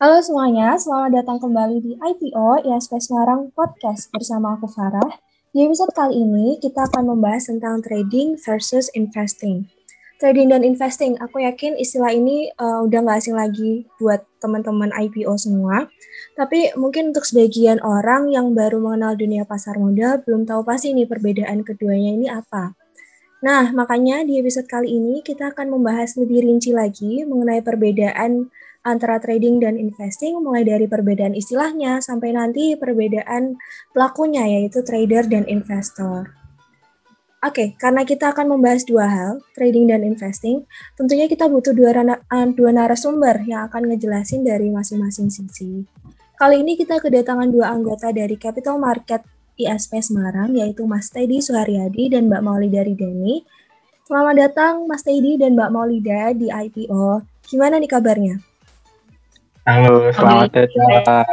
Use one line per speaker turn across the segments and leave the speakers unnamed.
Halo semuanya, selamat datang kembali di IPO ISP Semarang Podcast bersama aku Farah. Di episode kali ini kita akan membahas tentang trading versus investing. Trading dan investing, aku yakin istilah ini uh, udah nggak asing lagi buat teman-teman IPO semua. Tapi mungkin untuk sebagian orang yang baru mengenal dunia pasar modal belum tahu pasti nih perbedaan keduanya ini apa. Nah, makanya di episode kali ini kita akan membahas lebih rinci lagi mengenai perbedaan antara trading dan investing, mulai dari perbedaan istilahnya sampai nanti perbedaan pelakunya, yaitu trader dan investor. Oke, karena kita akan membahas dua hal, trading dan investing, tentunya kita butuh dua, eh, dua narasumber yang akan ngejelasin dari masing-masing sisi. Kali ini kita kedatangan dua anggota dari Capital Market ISP Semarang, yaitu Mas Teddy Suharyadi dan Mbak Maulida Ridani. Selamat datang Mas Teddy dan Mbak Maulida di IPO. Gimana nih kabarnya?
Halo, selamat datang.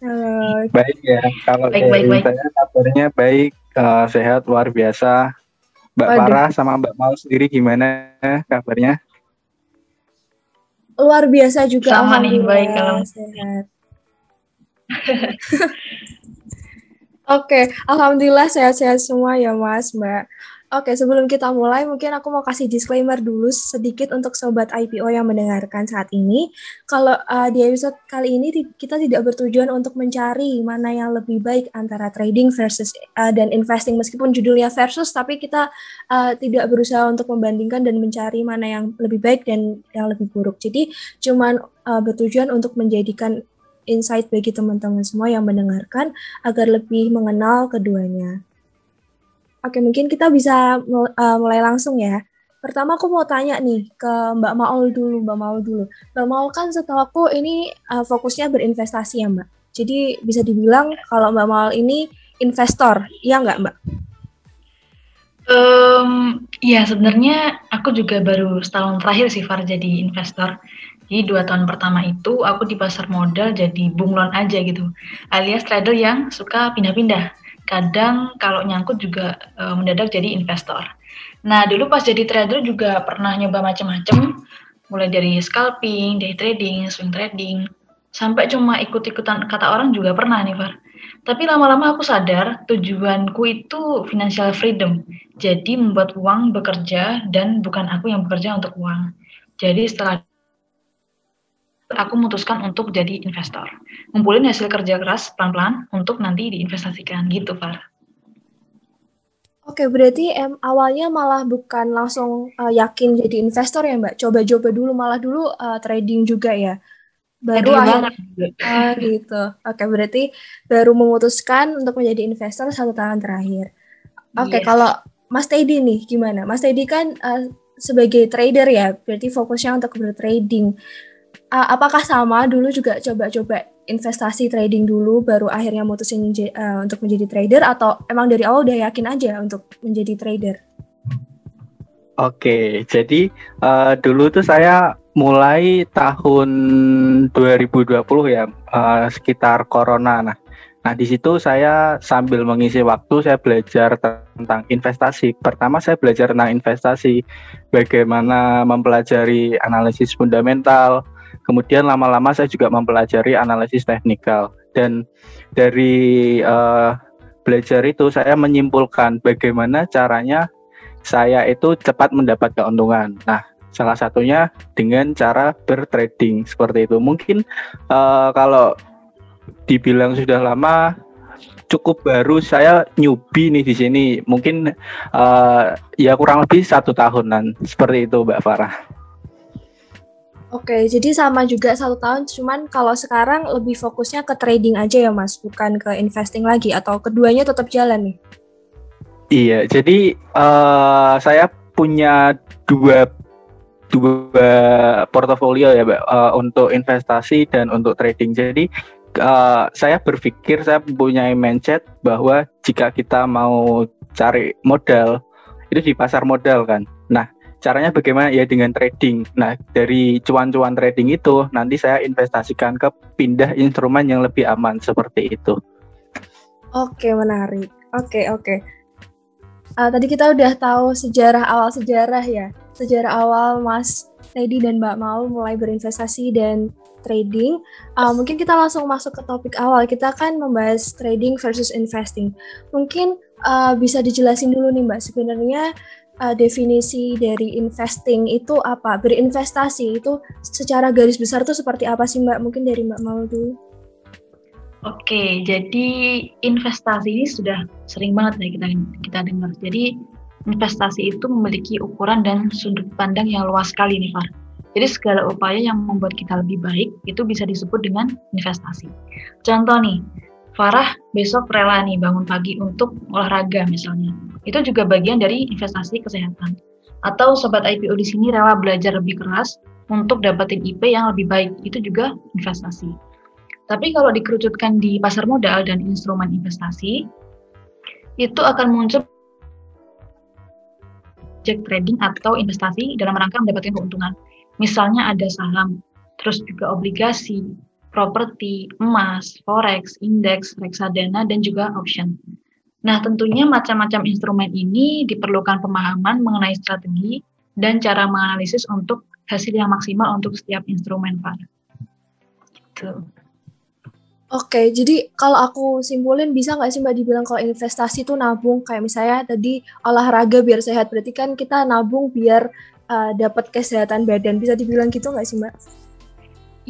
Halo. Baik ya, kalau baik, dari baik, saya kabarnya baik, uh, sehat, luar biasa. Mbak Waduh. Farah sama Mbak Mau sendiri gimana kabarnya?
Luar biasa juga. Sama nih, baik kalau sehat. Oke, alhamdulillah sehat-sehat semua ya Mas, Mbak. Oke, sebelum kita mulai, mungkin aku mau kasih disclaimer dulu sedikit untuk sobat IPO yang mendengarkan saat ini. Kalau uh, di episode kali ini kita tidak bertujuan untuk mencari mana yang lebih baik antara trading versus uh, dan investing, meskipun judulnya versus, tapi kita uh, tidak berusaha untuk membandingkan dan mencari mana yang lebih baik dan yang lebih buruk. Jadi, cuman uh, bertujuan untuk menjadikan insight bagi teman-teman semua yang mendengarkan agar lebih mengenal keduanya. Oke, mungkin kita bisa uh, mulai langsung ya. Pertama aku mau tanya nih ke Mbak Maul dulu, Mbak Maul dulu. Mbak Maul kan setahu aku ini uh, fokusnya berinvestasi ya Mbak. Jadi bisa dibilang kalau Mbak Maul ini investor, iya nggak Mbak?
Um, ya sebenarnya aku juga baru setahun terakhir sih Far jadi investor. Jadi dua tahun pertama itu aku di pasar modal jadi bunglon aja gitu, alias trader yang suka pindah-pindah. Kadang kalau nyangkut juga e, mendadak jadi investor. Nah dulu pas jadi trader juga pernah nyoba macam-macam, mulai dari scalping, day trading, swing trading, sampai cuma ikut-ikutan kata orang juga pernah nih Far. Tapi lama-lama aku sadar tujuanku itu financial freedom. Jadi membuat uang bekerja dan bukan aku yang bekerja untuk uang. Jadi setelah aku memutuskan untuk jadi investor. Ngumpulin hasil kerja keras pelan-pelan untuk nanti diinvestasikan gitu, Far.
Oke, berarti em, awalnya malah bukan langsung uh, yakin jadi investor ya, Mbak? Coba-coba dulu, malah dulu uh, trading juga ya? Baru akhirnya, uh, gitu. Oke, berarti baru memutuskan untuk menjadi investor satu tahun terakhir. Oke, yes. kalau Mas Teddy nih, gimana? Mas Teddy kan uh, sebagai trader ya, berarti fokusnya untuk bertrading uh, apakah sama dulu juga coba-coba investasi trading dulu baru akhirnya mutusin uh, untuk menjadi trader atau emang dari awal udah yakin aja untuk menjadi trader?
Oke, jadi uh, dulu tuh saya mulai tahun 2020 ya, uh, sekitar corona. Nah, nah di situ saya sambil mengisi waktu saya belajar tentang investasi. Pertama saya belajar tentang investasi, bagaimana mempelajari analisis fundamental, Kemudian lama-lama saya juga mempelajari analisis teknikal dan dari uh, belajar itu saya menyimpulkan bagaimana caranya saya itu cepat mendapat keuntungan. Nah, salah satunya dengan cara bertrading seperti itu. Mungkin uh, kalau dibilang sudah lama cukup baru saya newbie nih di sini mungkin uh, ya kurang lebih satu tahunan seperti itu Mbak Farah.
Oke, jadi sama juga satu tahun, cuman kalau sekarang lebih fokusnya ke trading aja ya mas, bukan ke investing lagi, atau keduanya tetap jalan nih?
Iya, jadi uh, saya punya dua dua portofolio ya, uh, untuk investasi dan untuk trading. Jadi uh, saya berpikir saya punya mindset bahwa jika kita mau cari modal itu di pasar modal kan. Caranya bagaimana ya dengan trading. Nah, dari cuan-cuan trading itu nanti saya investasikan ke pindah instrumen yang lebih aman seperti itu.
Oke, menarik. Oke, oke. Uh, tadi kita udah tahu sejarah awal sejarah ya. Sejarah awal Mas Lady dan Mbak Mau mulai berinvestasi dan trading, uh, mungkin kita langsung masuk ke topik awal. Kita akan membahas trading versus investing. Mungkin uh, bisa dijelasin dulu nih Mbak, sebenarnya uh, definisi dari investing itu apa? Berinvestasi itu secara garis besar tuh seperti apa sih Mbak? Mungkin dari Mbak Mau dulu.
Oke, jadi investasi ini sudah sering banget ya kita kita dengar. Jadi investasi itu memiliki ukuran dan sudut pandang yang luas sekali nih, Far. Jadi segala upaya yang membuat kita lebih baik itu bisa disebut dengan investasi. Contoh nih, Farah besok rela nih bangun pagi untuk olahraga misalnya. Itu juga bagian dari investasi kesehatan. Atau sobat IPO di sini rela belajar lebih keras untuk dapetin IP yang lebih baik. Itu juga investasi. Tapi kalau dikerucutkan di pasar modal dan instrumen investasi, itu akan muncul jack trading atau investasi dalam rangka mendapatkan keuntungan. Misalnya ada saham, terus juga obligasi, properti, emas, forex, indeks, reksadana, dan juga option. Nah, tentunya macam-macam instrumen ini diperlukan pemahaman mengenai strategi dan cara menganalisis untuk hasil yang maksimal untuk setiap instrumen, Pak.
Gitu. Oke, jadi kalau aku simpulin bisa nggak sih Mbak dibilang kalau investasi itu nabung kayak misalnya tadi olahraga biar sehat berarti kan kita nabung biar uh, dapat kesehatan badan bisa dibilang gitu nggak sih Mbak?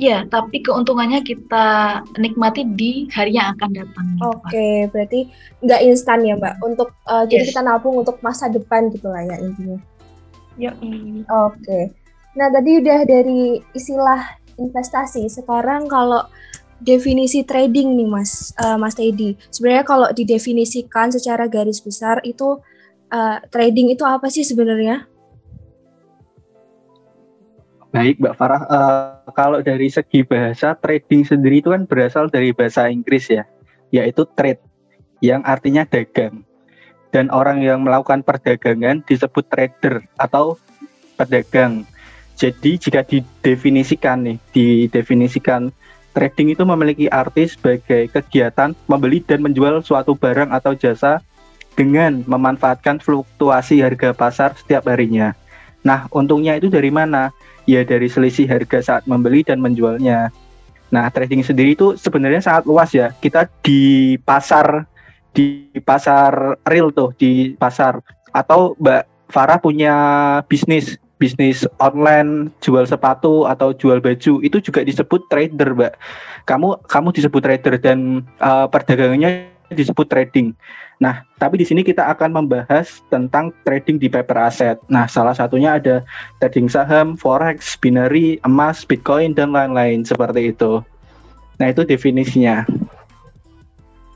Iya, tapi keuntungannya kita nikmati di hari yang akan datang.
Gitu, Oke, berarti nggak instan ya Mbak untuk uh, yes. jadi kita nabung untuk masa depan gitu lah ya intinya.
Ya.
Oke. Nah tadi udah dari istilah investasi. Sekarang kalau definisi trading nih Mas uh, Mas Teddy. Sebenarnya kalau didefinisikan secara garis besar itu uh, trading itu apa sih sebenarnya?
Baik, Mbak Farah. Uh, kalau dari segi bahasa, trading sendiri itu kan berasal dari bahasa Inggris ya, yaitu trade, yang artinya dagang. Dan orang yang melakukan perdagangan disebut trader atau pedagang. Jadi jika didefinisikan nih, didefinisikan trading itu memiliki arti sebagai kegiatan membeli dan menjual suatu barang atau jasa dengan memanfaatkan fluktuasi harga pasar setiap harinya. Nah, untungnya itu dari mana? Ya dari selisih harga saat membeli dan menjualnya. Nah, trading sendiri itu sebenarnya sangat luas ya. Kita di pasar di pasar real tuh, di pasar atau Mbak Farah punya bisnis bisnis online jual sepatu atau jual baju itu juga disebut trader mbak kamu kamu disebut trader dan uh, perdagangannya disebut trading nah tapi di sini kita akan membahas tentang trading di paper asset nah salah satunya ada trading saham forex binary emas bitcoin dan lain-lain seperti itu nah itu definisinya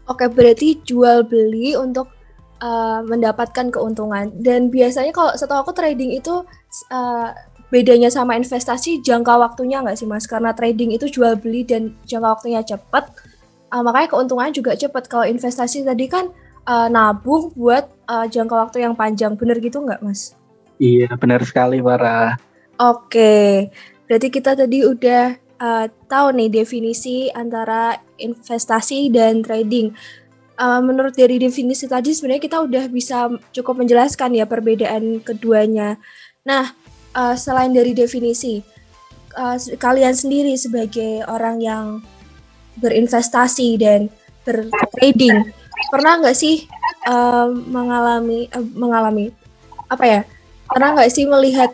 Oke, berarti jual beli untuk uh, mendapatkan keuntungan. Dan biasanya kalau setahu aku trading itu uh, bedanya sama investasi jangka waktunya nggak sih mas? Karena trading itu jual beli dan jangka waktunya cepat, uh, makanya keuntungannya juga cepat. Kalau investasi tadi kan uh, nabung buat uh, jangka waktu yang panjang, bener gitu nggak mas?
Iya benar sekali para.
Oke, berarti kita tadi udah uh, tahu nih definisi antara investasi dan trading uh, menurut dari definisi tadi sebenarnya kita udah bisa cukup menjelaskan ya perbedaan keduanya. Nah, uh, selain dari definisi, uh, kalian sendiri sebagai orang yang berinvestasi dan bertrading, pernah nggak sih uh, mengalami uh, mengalami apa ya? Pernah nggak sih melihat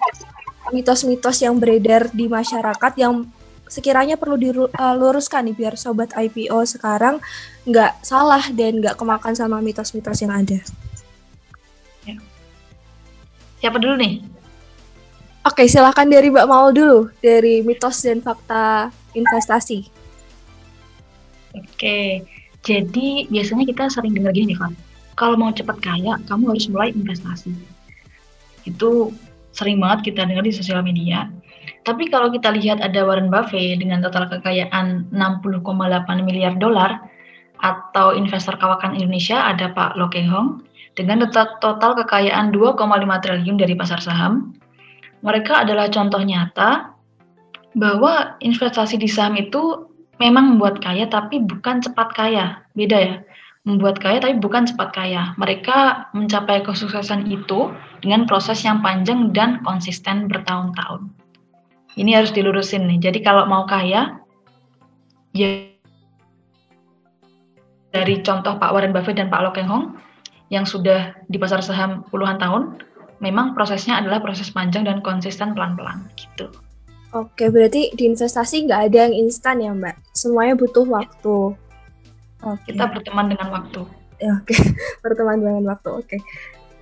mitos-mitos yang beredar di masyarakat yang sekiranya perlu diluruskan nih biar sobat IPO sekarang nggak salah dan nggak kemakan sama mitos-mitos yang ada.
Ya. Siapa dulu nih?
Oke, silahkan dari Mbak Maul dulu dari mitos dan fakta investasi.
Oke, jadi biasanya kita sering dengar gini nih. Kalau mau cepat kaya, kamu harus mulai investasi. Itu sering banget kita dengar di sosial media. Tapi kalau kita lihat ada Warren Buffett dengan total kekayaan 60,8 miliar dolar atau investor kawakan Indonesia ada Pak Lo Keng Hong dengan total kekayaan 2,5 triliun dari pasar saham. Mereka adalah contoh nyata bahwa investasi di saham itu memang membuat kaya tapi bukan cepat kaya. Beda ya. Membuat kaya tapi bukan cepat kaya. Mereka mencapai kesuksesan itu dengan proses yang panjang dan konsisten bertahun-tahun. Ini harus dilurusin nih. Jadi kalau mau kaya, ya dari contoh Pak Warren Buffett dan Pak Lo Keng Hong yang sudah di pasar saham puluhan tahun, memang prosesnya adalah proses panjang dan konsisten pelan-pelan gitu.
Oke, berarti di investasi nggak ada yang instan ya Mbak? Semuanya butuh waktu.
Oke. Kita berteman dengan waktu.
Ya, oke, berteman dengan waktu. Oke.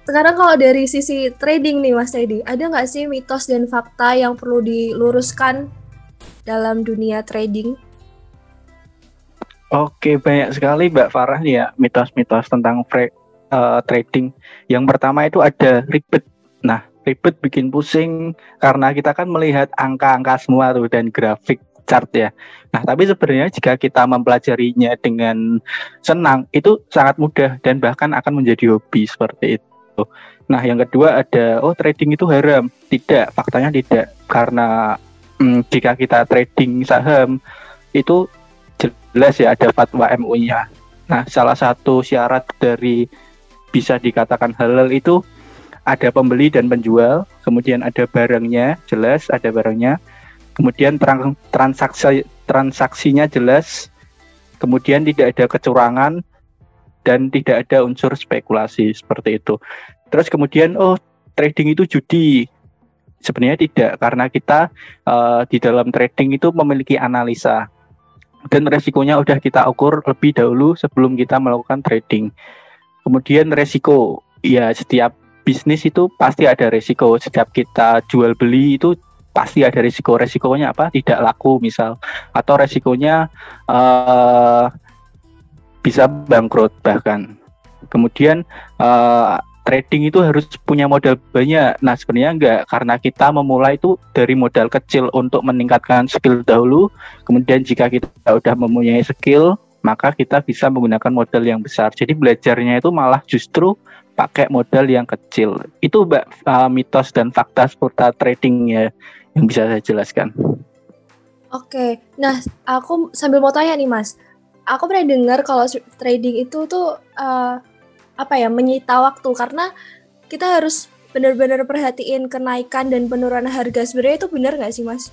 Sekarang kalau dari sisi trading nih Mas Teddy, ada nggak sih mitos dan fakta yang perlu diluruskan dalam dunia trading?
Oke, banyak sekali Mbak Farah nih ya mitos-mitos tentang uh, trading. Yang pertama itu ada ribet. Nah, ribet bikin pusing karena kita kan melihat angka-angka semua tuh dan grafik chart ya. Nah, tapi sebenarnya jika kita mempelajarinya dengan senang itu sangat mudah dan bahkan akan menjadi hobi seperti itu. Nah, yang kedua ada oh trading itu haram. Tidak, faktanya tidak karena hmm, jika kita trading saham itu jelas ya ada fatwa MUI-nya. Nah, salah satu syarat dari bisa dikatakan halal itu ada pembeli dan penjual, kemudian ada barangnya, jelas ada barangnya, kemudian transaksi transaksinya jelas, kemudian tidak ada kecurangan dan tidak ada unsur spekulasi seperti itu. Terus kemudian oh trading itu judi. Sebenarnya tidak karena kita uh, di dalam trading itu memiliki analisa dan resikonya udah kita ukur lebih dahulu sebelum kita melakukan trading. Kemudian resiko, ya setiap bisnis itu pasti ada resiko. Setiap kita jual beli itu pasti ada resiko. Resikonya apa? Tidak laku misal, atau resikonya uh, bisa bangkrut bahkan. Kemudian uh, trading itu harus punya modal banyak. Nah, sebenarnya enggak karena kita memulai itu dari modal kecil untuk meningkatkan skill dahulu. Kemudian jika kita sudah mempunyai skill, maka kita bisa menggunakan modal yang besar. Jadi belajarnya itu malah justru pakai modal yang kecil. Itu Mbak uh, mitos dan fakta seputar trading ya yang bisa saya jelaskan.
Oke, nah aku sambil mau tanya nih Mas, aku pernah dengar kalau trading itu tuh uh, apa ya menyita waktu karena kita harus benar-benar perhatiin kenaikan dan penurunan harga sebenarnya itu benar nggak sih mas?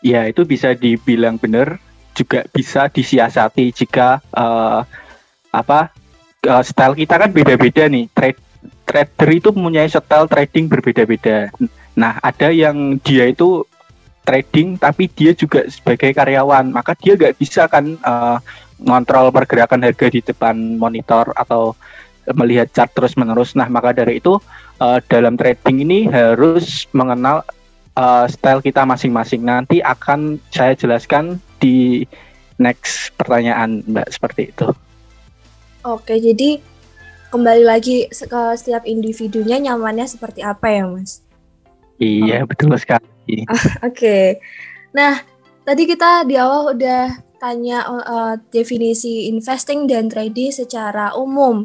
Ya itu bisa dibilang benar juga bisa disiasati jika uh, apa uh, style kita kan beda-beda nih trade trader itu mempunyai style trading berbeda-beda. Nah ada yang dia itu trading tapi dia juga sebagai karyawan maka dia nggak bisa kan uh, ngontrol pergerakan harga di depan monitor atau melihat chart terus menerus. Nah, maka dari itu uh, dalam trading ini harus mengenal uh, style kita masing-masing. Nanti akan saya jelaskan di next pertanyaan, Mbak, seperti itu.
Oke, jadi kembali lagi ke setiap individunya nyamannya seperti apa ya, Mas?
Iya, oh. betul sekali.
Oke. Nah, tadi kita di awal udah tanya uh, definisi investing dan trading secara umum.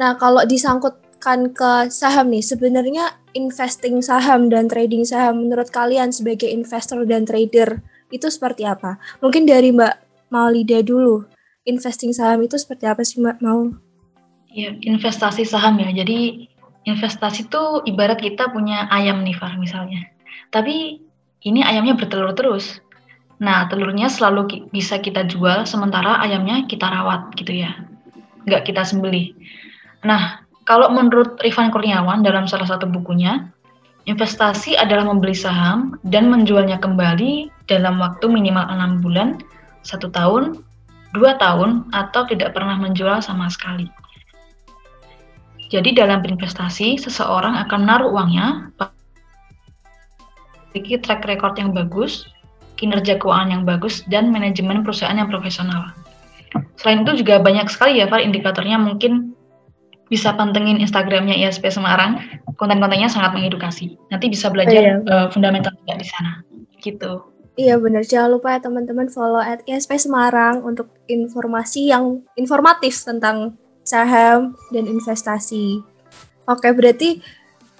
Nah, kalau disangkutkan ke saham nih, sebenarnya investing saham dan trading saham menurut kalian sebagai investor dan trader itu seperti apa? Mungkin dari Mbak Maulida dulu. Investing saham itu seperti apa sih Mbak Mau?
Ya, investasi saham ya. Jadi investasi itu ibarat kita punya ayam nih Far misalnya. Tapi ini ayamnya bertelur terus. Nah, telurnya selalu bisa kita jual, sementara ayamnya kita rawat gitu ya. Nggak kita sembelih. Nah, kalau menurut Rifan Kurniawan dalam salah satu bukunya, investasi adalah membeli saham dan menjualnya kembali dalam waktu minimal enam bulan, satu tahun, dua tahun, atau tidak pernah menjual sama sekali. Jadi dalam berinvestasi, seseorang akan menaruh uangnya, memiliki track record yang bagus, kinerja keuangan yang bagus, dan manajemen perusahaan yang profesional. Selain itu juga banyak sekali ya Pak indikatornya mungkin bisa pantengin Instagramnya ISP Semarang, konten-kontennya sangat mengedukasi. Nanti bisa belajar oh, iya. uh, fundamental juga di sana. Gitu.
Iya benar, jangan lupa ya teman-teman follow at ISP Semarang untuk informasi yang informatif tentang saham dan investasi. Oke, berarti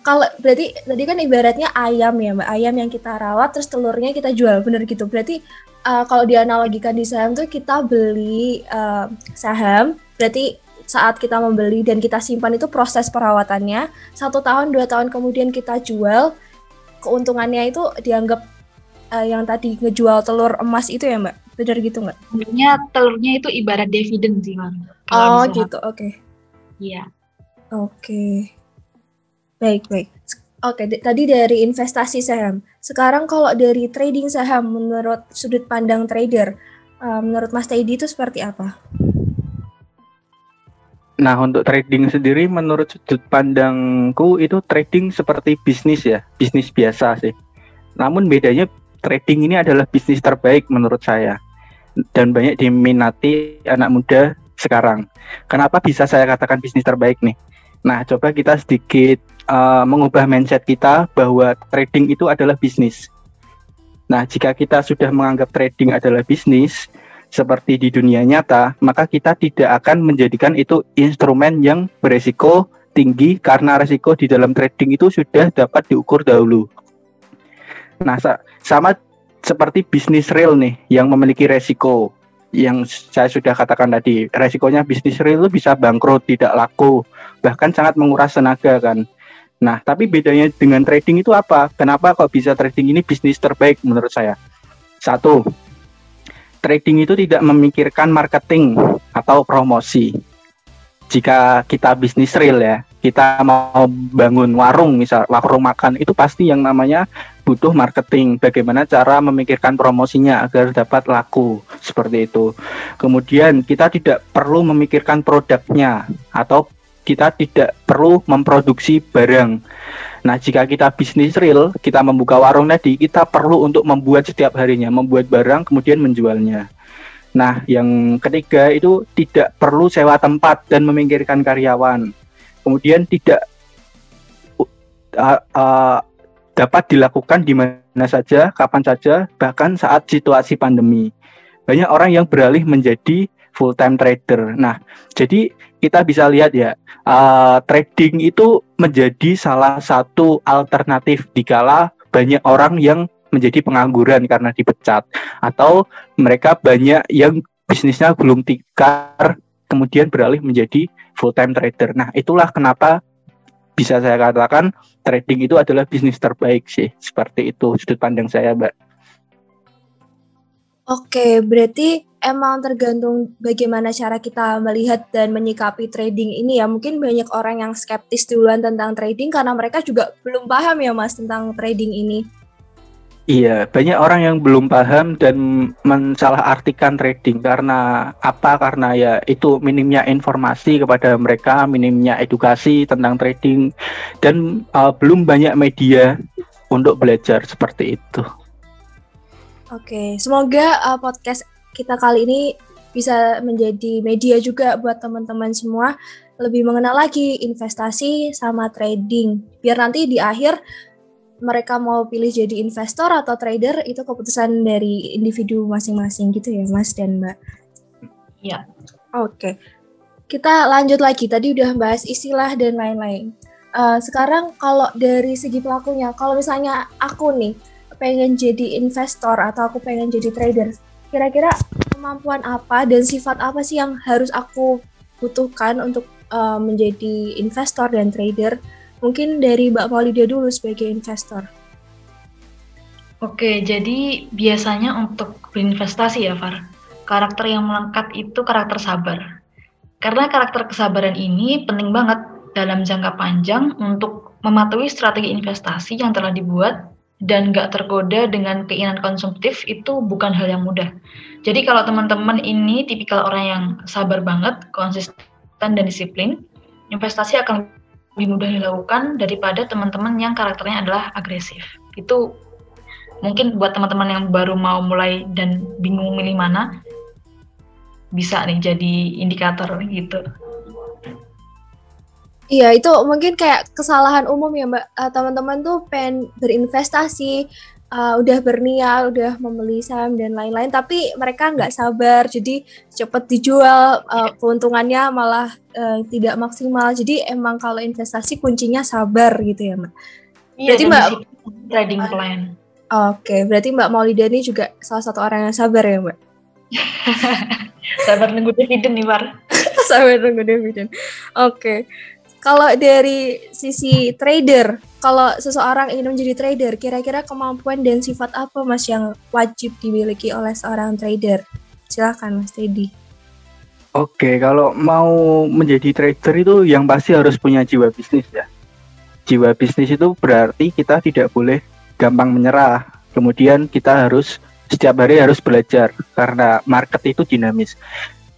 kalau berarti tadi kan ibaratnya ayam ya mbak. Ayam yang kita rawat terus telurnya kita jual. Bener gitu. Berarti uh, kalau dianalogikan di saham tuh kita beli uh, saham. Berarti saat kita membeli dan kita simpan itu proses perawatannya. Satu tahun dua tahun kemudian kita jual keuntungannya itu dianggap uh, yang tadi ngejual telur emas itu ya Mbak? Benar gitu nggak?
Sebenarnya telurnya itu ibarat dividen sih Mbak.
Oh gitu, oke. Okay.
Iya.
Oke. Okay. Baik, baik. Oke, okay, tadi dari investasi saham. Sekarang kalau dari trading saham menurut sudut pandang trader, uh, menurut Mas Teddy itu seperti apa?
Nah, untuk trading sendiri menurut sudut pandangku itu trading seperti bisnis ya, bisnis biasa sih. Namun bedanya trading ini adalah bisnis terbaik menurut saya dan banyak diminati anak muda sekarang. Kenapa bisa saya katakan bisnis terbaik nih? Nah, coba kita sedikit uh, mengubah mindset kita bahwa trading itu adalah bisnis. Nah, jika kita sudah menganggap trading adalah bisnis, seperti di dunia nyata, maka kita tidak akan menjadikan itu instrumen yang beresiko tinggi karena resiko di dalam trading itu sudah dapat diukur dahulu. Nah, sama seperti bisnis real nih yang memiliki resiko yang saya sudah katakan tadi, resikonya bisnis real itu bisa bangkrut, tidak laku, bahkan sangat menguras tenaga kan. Nah, tapi bedanya dengan trading itu apa? Kenapa kok bisa trading ini bisnis terbaik menurut saya? Satu, trading itu tidak memikirkan marketing atau promosi. Jika kita bisnis real ya, kita mau bangun warung misal warung makan itu pasti yang namanya butuh marketing. Bagaimana cara memikirkan promosinya agar dapat laku seperti itu. Kemudian kita tidak perlu memikirkan produknya atau kita tidak perlu memproduksi barang Nah, jika kita bisnis real, kita membuka warung tadi, kita perlu untuk membuat setiap harinya, membuat barang kemudian menjualnya. Nah, yang ketiga itu tidak perlu sewa tempat dan memikirkan karyawan. Kemudian tidak uh, uh, dapat dilakukan di mana saja, kapan saja, bahkan saat situasi pandemi. Banyak orang yang beralih menjadi full time trader. Nah, jadi kita bisa lihat ya, uh, trading itu menjadi salah satu alternatif dikala banyak orang yang menjadi pengangguran karena dipecat atau mereka banyak yang bisnisnya belum tikar kemudian beralih menjadi full time trader. Nah, itulah kenapa bisa saya katakan trading itu adalah bisnis terbaik sih. Seperti itu sudut pandang saya, Mbak.
Oke, berarti emang tergantung bagaimana cara kita melihat dan menyikapi trading ini ya. Mungkin banyak orang yang skeptis duluan tentang trading karena mereka juga belum paham ya Mas tentang trading ini.
Iya, banyak orang yang belum paham dan mensalahartikan trading karena apa? Karena ya itu minimnya informasi kepada mereka, minimnya edukasi tentang trading dan uh, belum banyak media untuk belajar seperti itu.
Oke, semoga uh, podcast kita kali ini bisa menjadi media juga buat teman-teman semua lebih mengenal lagi investasi sama trading. Biar nanti di akhir mereka mau pilih jadi investor atau trader itu keputusan dari individu masing-masing gitu ya Mas dan Mbak.
Iya.
Oke. Kita lanjut lagi. Tadi udah bahas istilah dan lain-lain. Uh, sekarang kalau dari segi pelakunya, kalau misalnya aku nih pengen jadi investor atau aku pengen jadi trader, kira-kira kemampuan apa dan sifat apa sih yang harus aku butuhkan untuk uh, menjadi investor dan trader? Mungkin dari Mbak Maulida dulu sebagai investor.
Oke, jadi biasanya untuk berinvestasi ya, Far, karakter yang melekat itu karakter sabar. Karena karakter kesabaran ini penting banget dalam jangka panjang untuk mematuhi strategi investasi yang telah dibuat dan gak tergoda dengan keinginan konsumtif itu bukan hal yang mudah. Jadi kalau teman-teman ini tipikal orang yang sabar banget, konsisten dan disiplin, investasi akan lebih mudah dilakukan daripada teman-teman yang karakternya adalah agresif. Itu mungkin buat teman-teman yang baru mau mulai dan bingung milih mana, bisa nih jadi indikator gitu.
Iya, itu mungkin kayak kesalahan umum ya Mbak. Uh, teman-teman tuh pengen berinvestasi, uh, udah berniat, udah membeli saham dan lain-lain, tapi mereka nggak sabar, jadi cepet dijual, uh, keuntungannya malah uh, tidak maksimal. Jadi emang kalau investasi kuncinya sabar gitu ya Mbak.
Iya, berarti Mbak trading plan.
Oke, okay, berarti Mbak Maulida ini juga salah satu orang yang sabar ya Mbak.
sabar nunggu dividen nih, Bar.
sabar nunggu dividen. Oke. Okay. Kalau dari sisi trader, kalau seseorang ingin menjadi trader, kira-kira kemampuan dan sifat apa Mas yang wajib dimiliki oleh seorang trader? Silakan Mas Teddy.
Oke, kalau mau menjadi trader itu yang pasti harus punya jiwa bisnis ya. Jiwa bisnis itu berarti kita tidak boleh gampang menyerah. Kemudian kita harus setiap hari harus belajar karena market itu dinamis.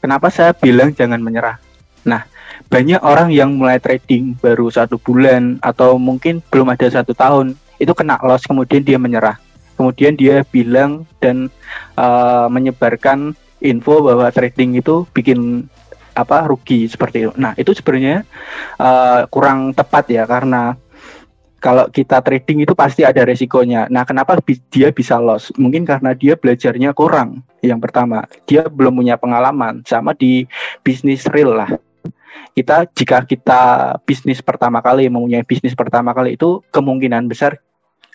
Kenapa saya bilang jangan menyerah? Nah, banyak orang yang mulai trading baru satu bulan atau mungkin belum ada satu tahun itu kena loss kemudian dia menyerah. Kemudian dia bilang dan uh, menyebarkan info bahwa trading itu bikin apa rugi seperti itu. Nah itu sebenarnya uh, kurang tepat ya karena kalau kita trading itu pasti ada resikonya. Nah, kenapa dia bisa loss? Mungkin karena dia belajarnya kurang. Yang pertama, dia belum punya pengalaman sama di bisnis real lah. Kita jika kita bisnis pertama kali mempunyai bisnis pertama kali itu kemungkinan besar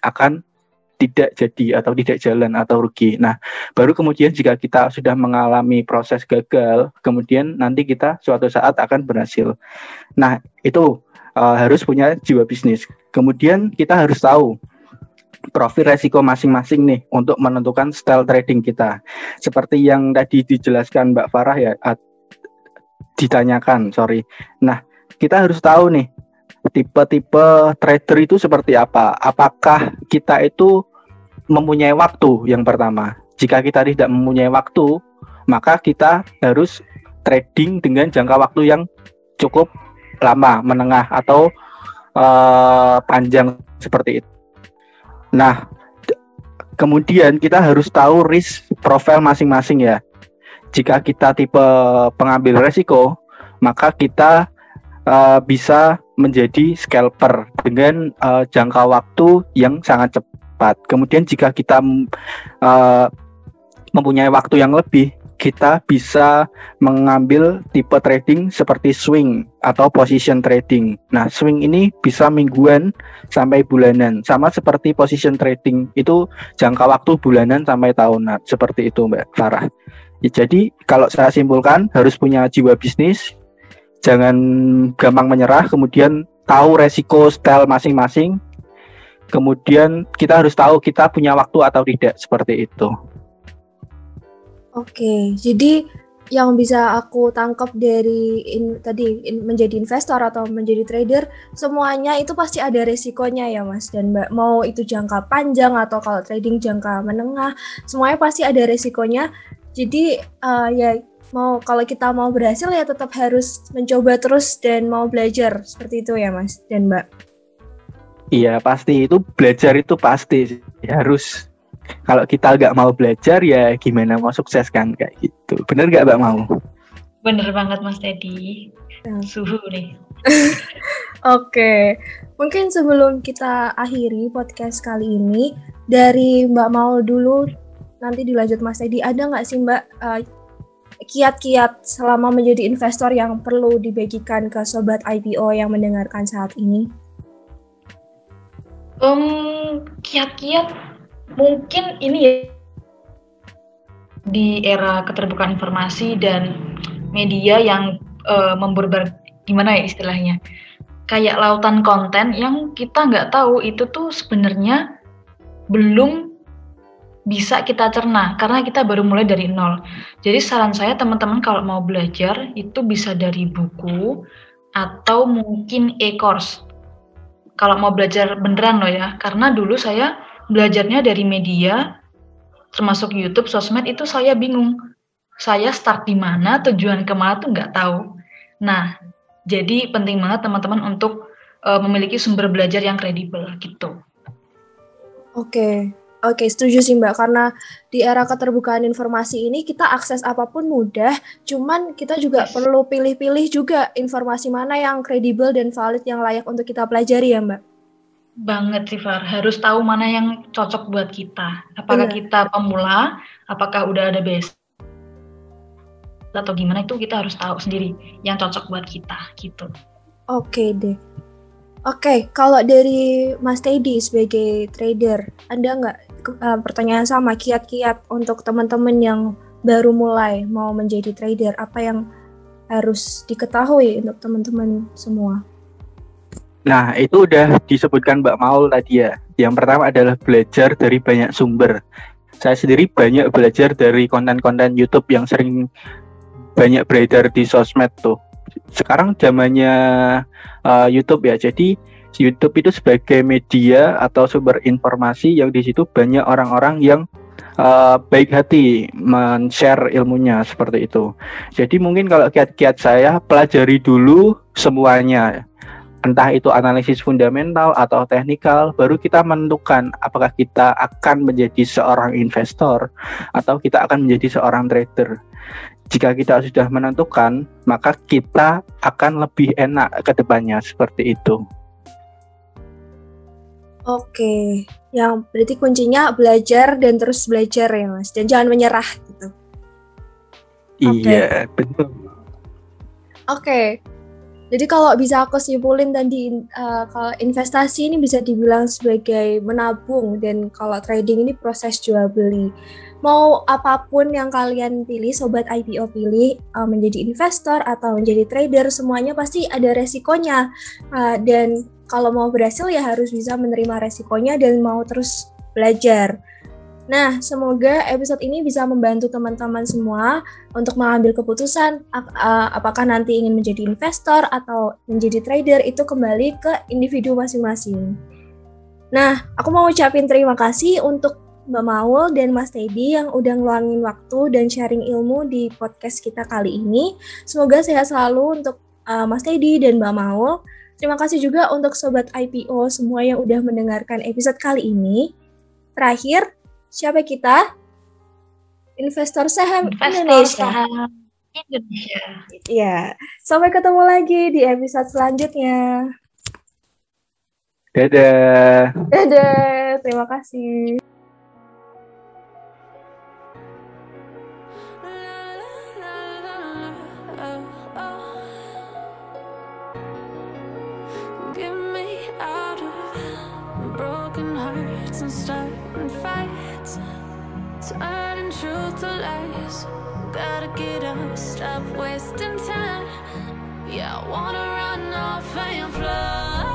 akan tidak jadi atau tidak jalan atau rugi. Nah, baru kemudian jika kita sudah mengalami proses gagal, kemudian nanti kita suatu saat akan berhasil. Nah, itu uh, harus punya jiwa bisnis. Kemudian kita harus tahu profil resiko masing-masing nih untuk menentukan style trading kita. Seperti yang tadi dijelaskan Mbak Farah ya, ditanyakan, sorry. Nah, kita harus tahu nih tipe-tipe trader itu seperti apa? Apakah kita itu mempunyai waktu yang pertama? Jika kita tidak mempunyai waktu, maka kita harus trading dengan jangka waktu yang cukup lama, menengah atau uh, panjang seperti itu. Nah, kemudian kita harus tahu risk profile masing-masing ya. Jika kita tipe pengambil resiko, maka kita uh, bisa menjadi scalper dengan uh, jangka waktu yang sangat cepat. Kemudian jika kita uh, mempunyai waktu yang lebih, kita bisa mengambil tipe trading seperti swing atau position trading. Nah, swing ini bisa mingguan sampai bulanan. Sama seperti position trading itu jangka waktu bulanan sampai tahunan. Seperti itu, Mbak Farah. Ya, jadi, kalau saya simpulkan harus punya jiwa bisnis, jangan gampang menyerah, kemudian tahu resiko style masing-masing. Kemudian kita harus tahu kita punya waktu atau tidak seperti itu.
Oke, jadi yang bisa aku tangkap dari in, tadi in, menjadi investor atau menjadi trader semuanya itu pasti ada resikonya ya mas dan mbak mau itu jangka panjang atau kalau trading jangka menengah semuanya pasti ada resikonya jadi uh, ya mau kalau kita mau berhasil ya tetap harus mencoba terus dan mau belajar. Seperti itu ya mas dan mbak.
Iya pasti. Itu belajar itu pasti harus kalau kita nggak mau belajar ya gimana mau sukses kan? Kayak gitu. Bener nggak mbak mau?
Bener banget mas Teddy. Hmm. suhu nih.
Oke, mungkin sebelum kita akhiri podcast kali ini dari Mbak Mau dulu, nanti dilanjut Mas Teddy. Ada nggak sih Mbak eh, kiat-kiat selama menjadi investor yang perlu dibagikan ke sobat IPO yang mendengarkan saat ini?
Um, kiat-kiat mungkin ini ya di era keterbukaan informasi dan media yang uh, memberbar gimana ya istilahnya kayak lautan konten yang kita nggak tahu itu tuh sebenarnya belum bisa kita cerna karena kita baru mulai dari nol. Jadi saran saya teman-teman kalau mau belajar itu bisa dari buku atau mungkin e-course. Kalau mau belajar beneran loh ya, karena dulu saya belajarnya dari media, termasuk YouTube, sosmed itu saya bingung. Saya start di mana, tujuan ke mana tuh nggak tahu. Nah, jadi penting banget teman-teman untuk uh, memiliki sumber belajar yang kredibel gitu.
Oke, Oke, setuju sih Mbak, karena di era keterbukaan informasi ini kita akses apa pun mudah, cuman kita juga perlu pilih-pilih juga informasi mana yang kredibel dan valid yang layak untuk kita pelajari ya Mbak
banget sih Far. Harus tahu mana yang cocok buat kita. Apakah Bener. kita pemula, apakah udah ada base atau gimana itu kita harus tahu sendiri yang cocok buat kita gitu.
Oke deh. Oke, kalau dari Mas Teddy sebagai trader, Anda nggak uh, pertanyaan sama kiat-kiat untuk teman-teman yang baru mulai mau menjadi trader, apa yang harus diketahui untuk teman-teman semua?
Nah, itu udah disebutkan Mbak Maul tadi ya. Yang pertama adalah belajar dari banyak sumber. Saya sendiri banyak belajar dari konten-konten YouTube yang sering banyak beredar di sosmed tuh. Sekarang zamannya uh, YouTube ya. Jadi YouTube itu sebagai media atau sumber informasi yang di situ banyak orang-orang yang uh, baik hati men-share ilmunya seperti itu. Jadi mungkin kalau kiat-kiat saya pelajari dulu semuanya entah itu analisis fundamental atau teknikal, baru kita menentukan apakah kita akan menjadi seorang investor atau kita akan menjadi seorang trader. Jika kita sudah menentukan, maka kita akan lebih enak ke depannya seperti itu.
Oke, yang berarti kuncinya belajar dan terus belajar ya mas, dan jangan menyerah gitu.
Iya, okay. betul.
Oke, okay. Jadi kalau bisa aku simpulin tadi uh, kalau investasi ini bisa dibilang sebagai menabung dan kalau trading ini proses jual beli. Mau apa pun yang kalian pilih, sobat IPO pilih uh, menjadi investor atau menjadi trader, semuanya pasti ada resikonya. Uh, dan kalau mau berhasil ya harus bisa menerima resikonya dan mau terus belajar. Nah, semoga episode ini bisa membantu teman-teman semua untuk mengambil keputusan apakah nanti ingin menjadi investor atau menjadi trader itu kembali ke individu masing-masing. Nah, aku mau ucapin terima kasih untuk Mbak Maul dan Mas Teddy yang udah ngeluangin waktu dan sharing ilmu di podcast kita kali ini. Semoga sehat selalu untuk uh, Mas Teddy dan Mbak Maul. Terima kasih juga untuk Sobat IPO semua yang udah mendengarkan episode kali ini. Terakhir, Siapa kita? Investor saham Investor Indonesia. Saham Indonesia. Iya. Sampai ketemu lagi di episode selanjutnya.
Dadah.
Dadah. Terima kasih. Turning truth to lies. Gotta get up, stop wasting time. Yeah, I wanna run off and fly